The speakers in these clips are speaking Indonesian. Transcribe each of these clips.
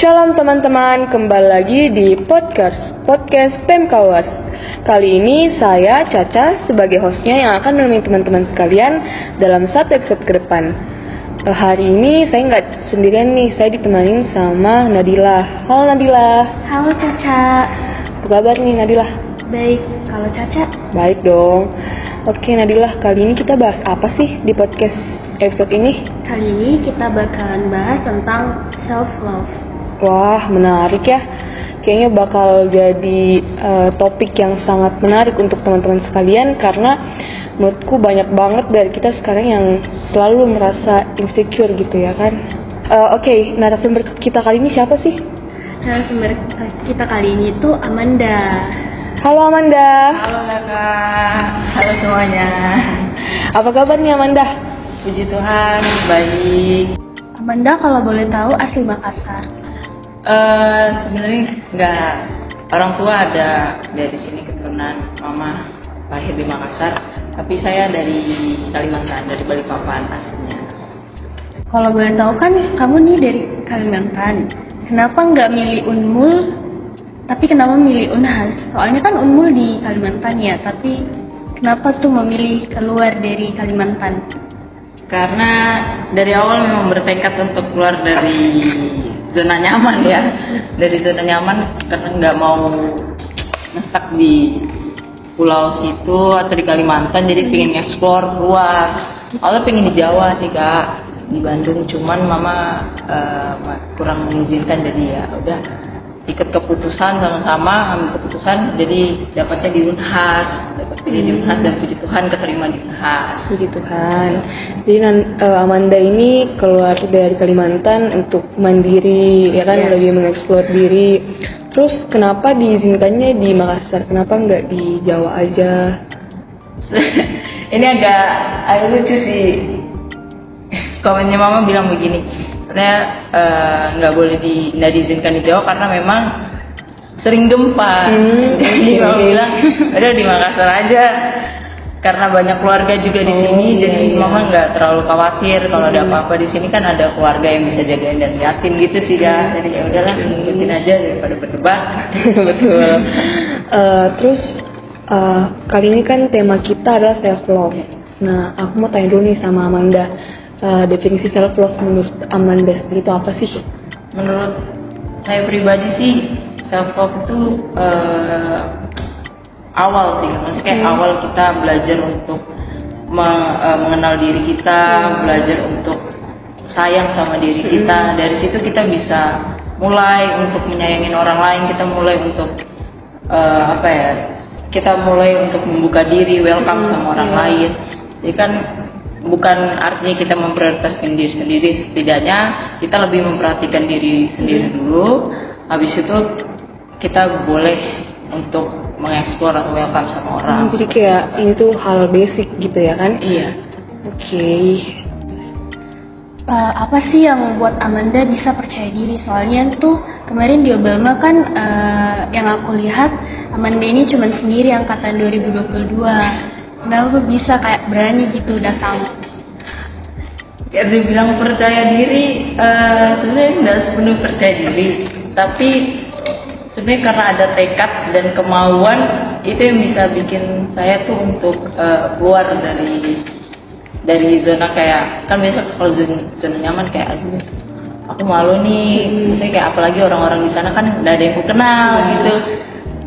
Shalom teman-teman, kembali lagi di podcast podcast Pemkawers. Kali ini saya Caca sebagai hostnya yang akan menemani teman-teman sekalian dalam satu episode ke depan. Eh, hari ini saya nggak sendirian nih, saya ditemani sama Nadila. Halo Nadila, Halo Caca, apa kabar nih Nadila? baik. Kalau Caca, Baik dong. Oke Nadila, kali ini kita bahas apa sih di podcast episode ini? kali ini kita bakalan bahas tentang self love. Wah, menarik ya. Kayaknya bakal jadi eh, topik yang sangat menarik untuk teman-teman sekalian karena menurutku banyak banget dari kita sekarang yang selalu merasa insecure gitu ya kan. Eh, Oke, narasumber kita kali ini siapa sih? Narasumber kita kali ini tuh Amanda. Halo Amanda, Halo kakak, halo semuanya. apa kabar nih Amanda? Puji Tuhan, baik. Amanda kalau boleh tahu asli Makassar. Eh sebenarnya nggak orang tua ada dari sini keturunan mama lahir di Makassar, tapi saya dari Kalimantan, dari Balikpapan aslinya. Kalau boleh tahu kan kamu nih dari Kalimantan. Kenapa nggak milih Unmul? Tapi kenapa milih Unhas? Soalnya kan Unmul di Kalimantan ya, tapi kenapa tuh memilih keluar dari Kalimantan? Karena dari awal memang bertekad untuk keluar dari zona nyaman ya, dari zona nyaman karena nggak mau ngestak di pulau situ atau di Kalimantan jadi pengen eksplor keluar awalnya pengen di Jawa sih kak. Di Bandung cuman mama ma- kurang mengizinkan jadi ya udah ikut keputusan sama-sama ambil keputusan jadi dapatnya di Unhas dapat pilih di Unhas dan puji Tuhan keterima di Unhas Puji Tuhan. Jadi eh, Amanda ini keluar dari Kalimantan untuk mandiri, ya kan Iya. lebih mengeksplor diri. Terus kenapa diizinkannya di Makassar? Kenapa nggak di Jawa aja? ini agak agak lucu sih komennya mama bilang begini katanya eh, nggak boleh di nggak diizinkan di Jawa karena memang sering gempa Hmm, jadi mama oke. bilang udah di Makassar aja karena banyak keluarga juga di Oh, sini iya, jadi iya. mama nggak terlalu khawatir kalau ada apa-apa di sini kan ada keluarga yang bisa jagain dan liatin gitu sih ya jadi ya udahlah ikutin aja daripada berdebat Betul. Eh, terus eh, kali ini kan tema kita adalah self love. Nah, aku mau tanya dulu nih sama Amanda. Eh, definisi self love menurut Amanda sendiri itu apa sih? menurut saya pribadi sih self love itu eh, awal sih. Maksudnya kayak awal kita belajar untuk me- eh, mengenal diri kita belajar untuk sayang sama diri kita. Dari situ kita bisa mulai untuk menyayangin orang lain kita mulai untuk eh, apa ya kita mulai untuk membuka diri welcome sama orang lain. Jadi kan bukan artinya kita memprioritaskan diri sendiri setidaknya kita lebih memperhatikan diri sendiri dulu habis itu kita boleh untuk mengeksplor atau welcome sama orang Hmm, jadi kayak ini tuh hal basic gitu ya kan? iya Oke. Eh, apa sih yang membuat Amanda bisa percaya diri? Soalnya tuh kemarin di Obama kan eh, yang aku lihat Amanda ini cuma sendiri angkatan 2022. Kenapa bisa kayak berani gitu datang? ya dibilang percaya diri eh, sebenarnya nggak sepenuh percaya diri. Tapi sebenarnya karena ada tekad dan kemauan itu yang bisa bikin saya tuh untuk eh, keluar dari dari zona kayak kan biasa kalau zona, zona nyaman kayak aduh aku malu nih. Misalnya kayak apalagi orang-orang di sana kan nggak ada yang aku kenal gitu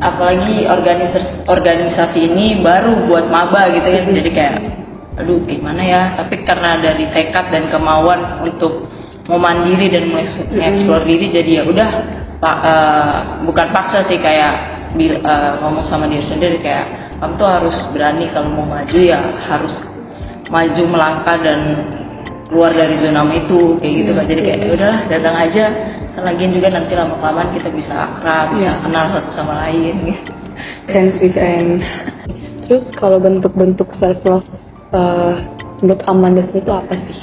apalagi organisasi organisasi ini baru buat maba gitu kan jadi kayak aduh gimana ya? Tapi karena dari tekad dan kemauan untuk mau mandiri dan mengeksplor diri jadi ya udah pak eh, bukan paksa sih kayak eh, ngomong sama diri sendiri kayak kamu tuh harus berani kalau mau maju ya harus maju melangkah dan keluar dari zona itu kayak gitu kan jadi kayak ya udahlah datang aja kan lagian juga nanti lama kelamaan kita bisa akrab bisa Iya. kenal satu sama lain gitu. Sih keren. Terus kalau bentuk-bentuk self love menurut Amanda sendiri itu apa sih?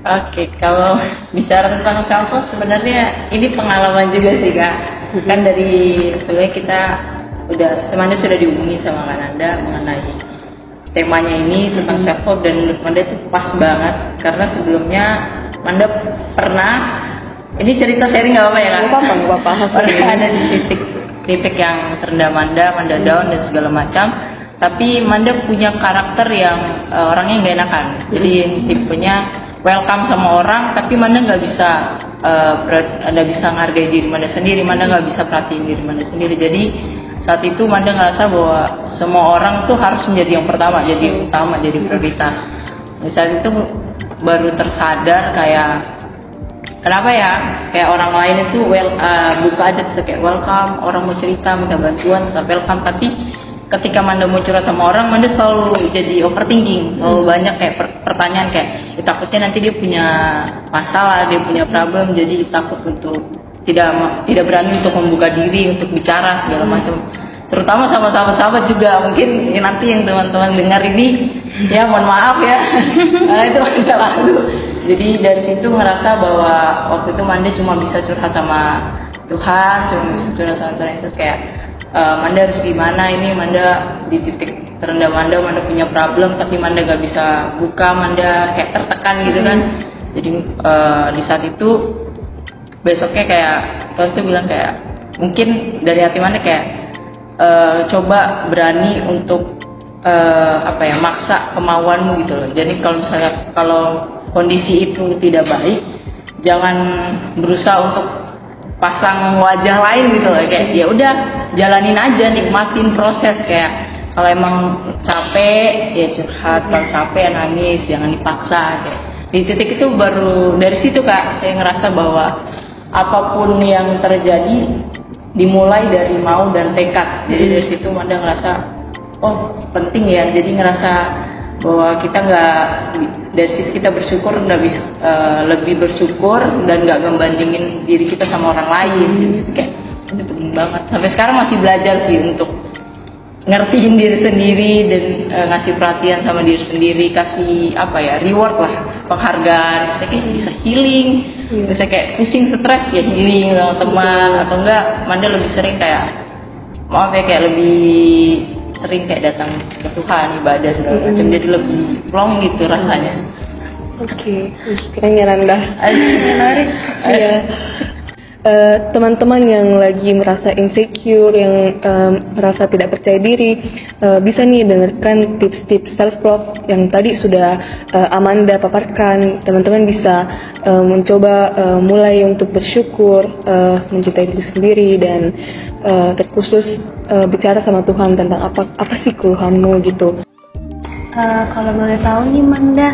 Oke, kalau bicara tentang self love sebenarnya ini pengalaman juga sih kak. Kan dari sebenarnya kita udah semuanya sudah dihubungi sama Kananda mengenai temanya ini tentang self love dan menurut Manda itu pas banget karena sebelumnya Manda pernah ini cerita sharing nggak apa-apa ya kak? Nggak apa-apa, apa-apa. Pernah ada di titik titik yang terendah Manda, Manda down dan segala macam. Tapi Manda punya karakter yang eh, orangnya nggak enakan. Jadi tipenya welcome sama orang, tapi Manda nggak bisa eh, per- nggak bisa ngargai diri Manda sendiri, Manda nggak bisa perhatiin diri Manda sendiri. Jadi saat itu Manda ngerasa bahwa semua orang tuh harus menjadi yang pertama, jadi utama, jadi prioritas. Saat itu baru tersadar kayak kenapa ya kayak orang lain itu well uh, buka aja tuh kayak welcome orang mau cerita minta bantuan tetap welcome tapi ketika Manda mau curhat sama orang Manda selalu jadi overthinking selalu banyak kayak per- pertanyaan kayak "Ya, takutnya nanti dia punya masalah dia punya problem jadi takut untuk tidak tidak berani untuk membuka diri untuk bicara segala macam. Terutama sama sahabat-sahabat juga mungkin ya nanti yang teman-teman dengar ini ya mohon maaf ya. Nah, itu masa lalu jadi dari situ ngerasa bahwa waktu itu Manda cuma bisa curhat sama Tuhan cuma bisa curhat sama Tuhan. Yesus kayak "Eh, Manda harus gimana? Ini Manda di titik terendah Manda Manda punya problem tapi Manda gak bisa buka Manda kayak tertekan gitu kan. Jadi eh, di saat itu besoknya kayak Tuhan tuh bilang kayak mungkin dari hati Manda kayak eh, coba berani untuk eh, apa ya maksa kemauanmu gitu loh. Jadi kalau misalnya kalau kondisi itu tidak baik jangan berusaha untuk pasang wajah lain gitu loh. Kayak ya udah jalanin aja nikmatin proses. Kayak kalau emang capek ya curhat. Kalau capek ya nangis. Jangan dipaksa kayak. Di titik itu baru dari situ kak saya ngerasa bahwa apa pun yang terjadi dimulai dari mau dan tekad. Jadi dari situ Manda ngerasa oh penting ya. Jadi ngerasa bahwa kita nggak dari situ kita bersyukur nggak bisa eh, lebih bersyukur dan nggak ngebandingin diri kita sama orang lain. Jadi kayak ini penting banget. Sampai sekarang masih belajar sih untuk ngertiin diri sendiri dan eh, ngasih perhatian sama diri sendiri kasih apa ya reward lah penghargaan. Saya kayak bisa healing bisa kayak pusing stres ya healing sama teman atau enggak. Manda lebih sering kayak maaf ya kayak lebih sering kayak datang ke Tuhan ibadah segala macam. Jadi lebih long gitu rasanya. Oke, Ih, keren ya Nanda. menarik. Iya. Eh, teman-teman yang lagi merasa insecure, yang em, merasa tidak percaya diri, eh, bisa nih dengarkan tips-tips self love yang tadi sudah eh, Amanda paparkan. Teman-teman bisa eh, mencoba eh, mulai untuk bersyukur, eh, mencintai diri sendiri dan eh, terkhusus eh, bicara sama Tuhan tentang apa apa sih keluhanmu gitu. Eh, kalau boleh tahu nih Manda,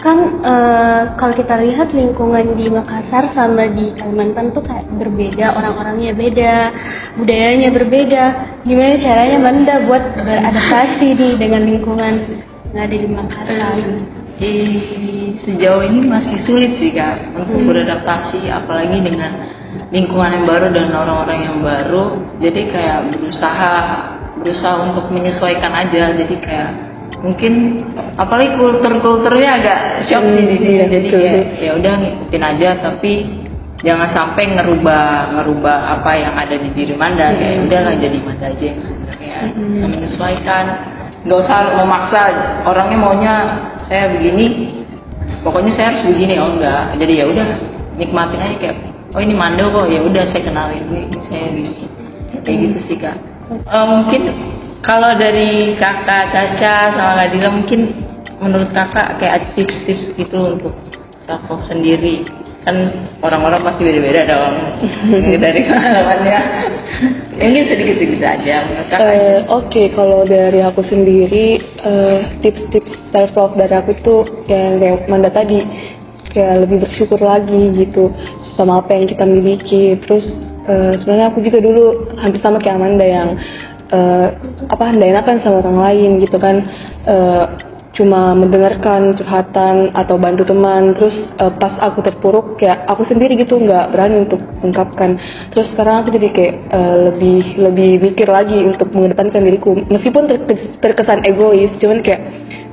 kan eh, kalau kita lihat lingkungan di Makassar sama di Kalimantan tuh kayak berbeda, orang-orangnya beda, budayanya berbeda. Gimana caranya Manda buat beradaptasi nih dengan lingkungan yang ada di Makassar? Eh, sejauh ini masih sulit sih kak untuk beradaptasi apalagi dengan lingkungan yang baru dan orang-orang yang baru jadi kayak berusaha berusaha untuk menyesuaikan aja jadi kayak mungkin apalagi kultur-kulturnya agak shock sih di sini iya, jadi betul. kayak ya udah ngikutin aja tapi jangan sampai ngerubah ngerubah apa yang ada di diri Manda. Kayak udahlah jadi Manda aja yang sebenarnya. Bisa menyesuaikan. Nggak usah memaksa orangnya maunya saya begini pokoknya saya harus begini. Oh enggak jadi ya udah nikmatin aja kayak oh ini Mando kok. Ya udah saya kenalin ini, saya gini kayak gitu sih kak. Eh, mungkin kalau dari kakak Caca sama Nadila mungkin menurut kakak kayak tips-tips gitu untuk self love sendiri. Kan orang-orang pasti beda-beda dong. Dari pengalamannya. Mungkin sedikit-sedikit aja menurut kakak. Eh, Oke, kalau dari aku sendiri eh, tips-tips self love dari aku tuh yang kayak Manda tadi kayak lebih bersyukur lagi gitu sama apa yang kita miliki. Terus eh, sebenarnya aku juga dulu hampir sama kayak Amanda yang eh, apa nggak enakan sama orang lain gitu kan. Eh, cuma mendengarkan curhatan atau bantu teman. Terus eh, pas aku terpuruk kayak aku sendiri gitu nggak berani untuk ungkapkan. Terus sekarang aku jadi kayak eh, lebih lebih mikir lagi untuk mengedepankan diriku. Meskipun ter- terkesan egois cuman kayak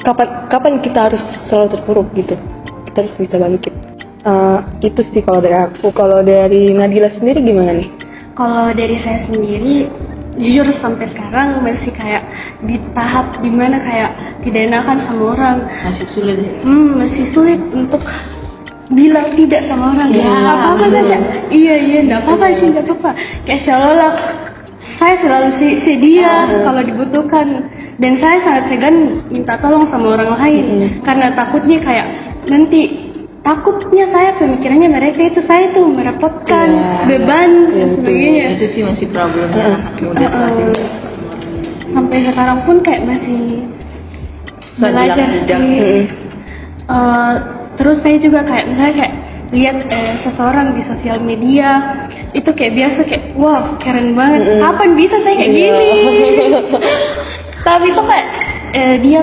kapan kapan kita harus selalu terpuruk gitu. Kita harus bisa bangkit. Eh, itu sih kalau dari aku. Kalau dari Nadila sendiri gimana nih? Kalau dari saya sendiri, jujur sampai sekarang masih kayak di tahap di mana kayak tidak enakan sama orang. masih sulit ya? Hmm, masih sulit untuk bilang tidak sama orang. Ya apa apa saja iya iya enggak apa apa sih enggak apa apa kayak seolah-olah saya selalu se- sedia kalau dibutuhkan. Dan saya sangat segan minta tolong sama orang lain. Karena takutnya kayak nanti takutnya saya pemikirannya mereka itu saya tuh merepotkan Iya. beban Iya, dan betul. sebagainya itu sih masih problemnya Heeh. anak muda saat Heeh. ini sampai sekarang pun kayak masih Susah belajar sih. Mm-mm. Eh, terus saya juga kayak misalnya kayak lihat eh, seseorang di sosial media itu kayak biasa kayak wah keren banget Mm-mm. kapan bisa saya kayak Iya. gini tapi kok kayak eh, dia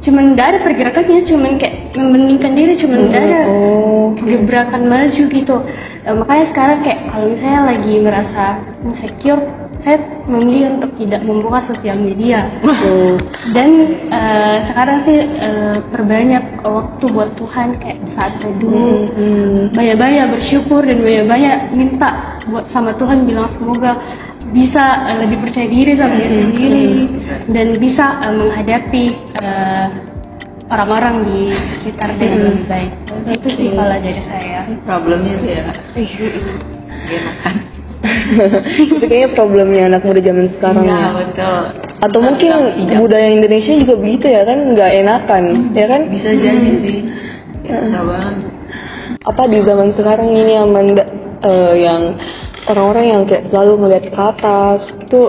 cuman nggak ada pergerakannya cuman kayak membandingkan diri cuman nggak ada Oh, gebrakan maju gitu Eh, makanya sekarang kayak kalau misalnya lagi merasa insecure saya memilih untuk tidak membuka sosial media oh. dan eh, sekarang sih eh, perbanyak waktu buat Tuhan kayak saat teduh Hmm. banyak-banyak bersyukur dan banyak-banyak minta buat sama Tuhan bilang semoga bisa eh, lebih percaya diri sama diri sendiri dan bisa eh, menghadapi eh, orang-orang di sekitar dengan lebih baik. Itu sih kalau dari saya. Problemnya sih ya. Enakan itu kayaknya problemnya anak muda zaman sekarang Iya ya. betul. Atau mungkin Tidak. budaya Indonesia juga begitu ya kan, nggak enakan, ya kan? bisa jadi sih. Bisa banget. Apa di zaman sekarang ini Amanda eh, yang orang-orang yang kayak selalu melihat ke atas itu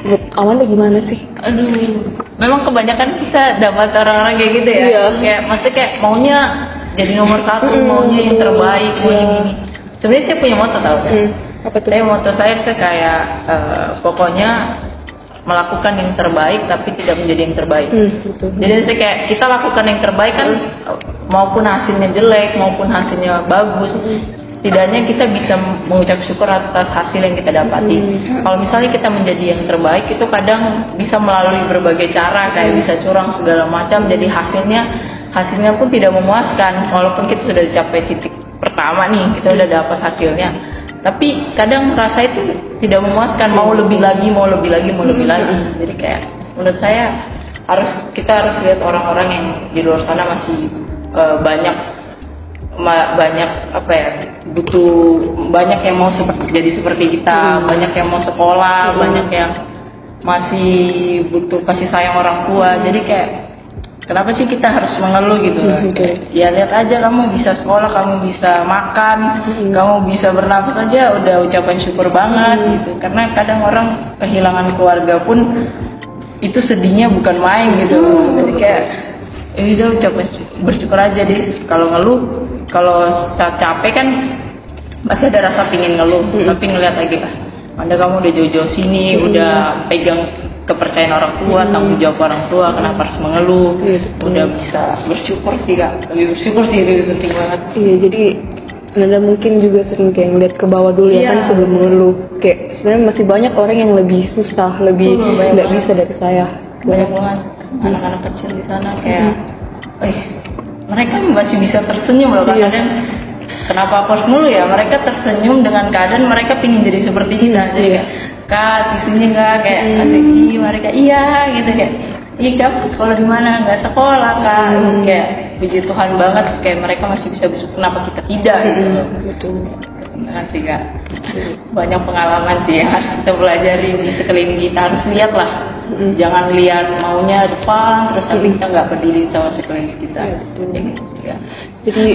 menurut Amanda gimana sih? aduh memang kebanyakan kita dapat orang-orang kayak gitu ya Iya. kayak maksudnya kayak maunya jadi nomor satu Mm. maunya yang terbaik maunya Iya. gini sebenarnya saya punya moto tau kan Hmm, apa tuh? saya moto saya tuh kayak eh, pokoknya melakukan yang terbaik tapi tidak menjadi yang terbaik Hmm, gitu. jadi saya kayak kita lakukan yang terbaik kan maupun hasilnya jelek maupun hasilnya bagus setidaknya kita bisa mengucap syukur atas hasil yang kita dapati. Kalau misalnya kita menjadi yang terbaik itu kadang bisa melalui berbagai cara kayak bisa curang segala macam. Jadi hasilnya hasilnya pun tidak memuaskan walaupun kita sudah capai titik pertama nih kita udah dapat hasilnya. Tapi kadang rasa itu tidak memuaskan mau lebih lagi mau lebih lagi mau lebih lagi. Jadi kayak menurut saya harus kita harus lihat orang-orang yang di luar sana masih eh, banyak banyak apa ya butuh banyak yang mau seperti jadi seperti kita banyak yang mau sekolah banyak yang masih butuh kasih sayang orang tua. Jadi kayak kenapa sih kita harus mengeluh gitu? Hmm, ya lihat aja kamu bisa sekolah kamu bisa makan kamu bisa bernafas aja udah ucapan syukur banget gitu. Karena kadang orang kehilangan keluarga pun itu sedihnya bukan main gitu. Jadi kayak ini udah ucapan bersyukur aja deh kalau ngeluh kalau saat capek kan masih ada rasa pingin ngeluh. Tapi ngeliat lagi ah anda kamu udah jauh-jauh sini udah pegang kepercayaan orang tua tanggung jawab orang tua kenapa harus mengeluh? Betul. udah bisa bersyukur sih kak. Lebih bersyukur sih lebih penting banget. Iya, jadi Anda mungkin juga sering kayak ngeliat ke bawah dulu ya Iya. kan sebelum mengeluh. Kayak sebenarnya masih banyak orang yang lebih susah, lebih banyak nggak bisa dari saya. banyak banget anak-anak kecil di sana kayak eh mereka masih bisa tersenyum loh Iya. kadang kenapa aku harus mulu ya mereka tersenyum dengan keadaan mereka pingin jadi seperti kita jadi Iya. kayak kak tisunya nggak kayak asik iya mereka iya gitu kayak iya kamu sekolah di mana nggak sekolah kak Hmm. kayak puji Tuhan banget kayak mereka masih bisa bersyukur kenapa kita tidak gitu Hmm, betul. Terima kasih kak banyak pengalaman sih yang harus kita pelajari di sekeliling kita harus lihat lah Mm. jangan lihat maunya depan terus tapi kita nggak peduli sama sekeliling kita betul. Ya gitu sih, Kak. Jadi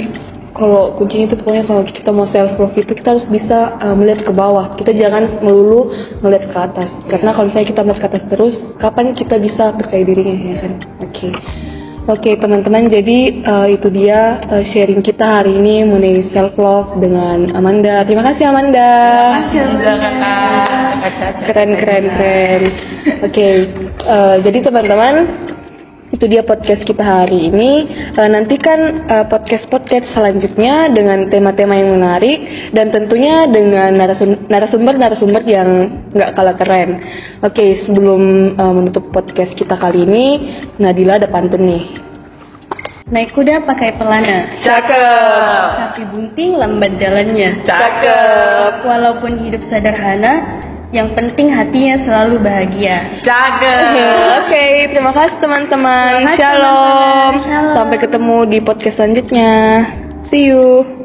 kalau kuncinya itu pokoknya kalau kita mau self love itu kita harus bisa uh, melihat ke bawah. Kita jangan melulu melihat ke atas. Karena kalau misalnya kita melihat ke atas terus, kapan kita bisa percaya dirinya ya kan? Oke. Oke teman-teman, jadi uh, itu dia uh, sharing kita hari ini mengenai self love dengan Amanda. Terima kasih Amanda. Terima kasih juga kakak. Keren keren keren. Oke, uh, jadi teman-teman itu dia podcast kita hari ini. Eh, nantikan podcast podcast selanjutnya dengan tema-tema yang menarik dan tentunya dengan narasum- narasumber-narasumber yang nggak kalah keren. Oke, sebelum eh, menutup podcast kita kali ini, Nadila ada pantun nih. Naik kuda pakai pelana, Cakep. sapi bunting lambat jalannya. Cakep. Walaupun hidup sederhana, yang penting hatinya selalu bahagia. Cakep. Oke, terima kasih teman-teman. Shalom. teman-teman. Shalom. Sampai ketemu di podcast selanjutnya. See you.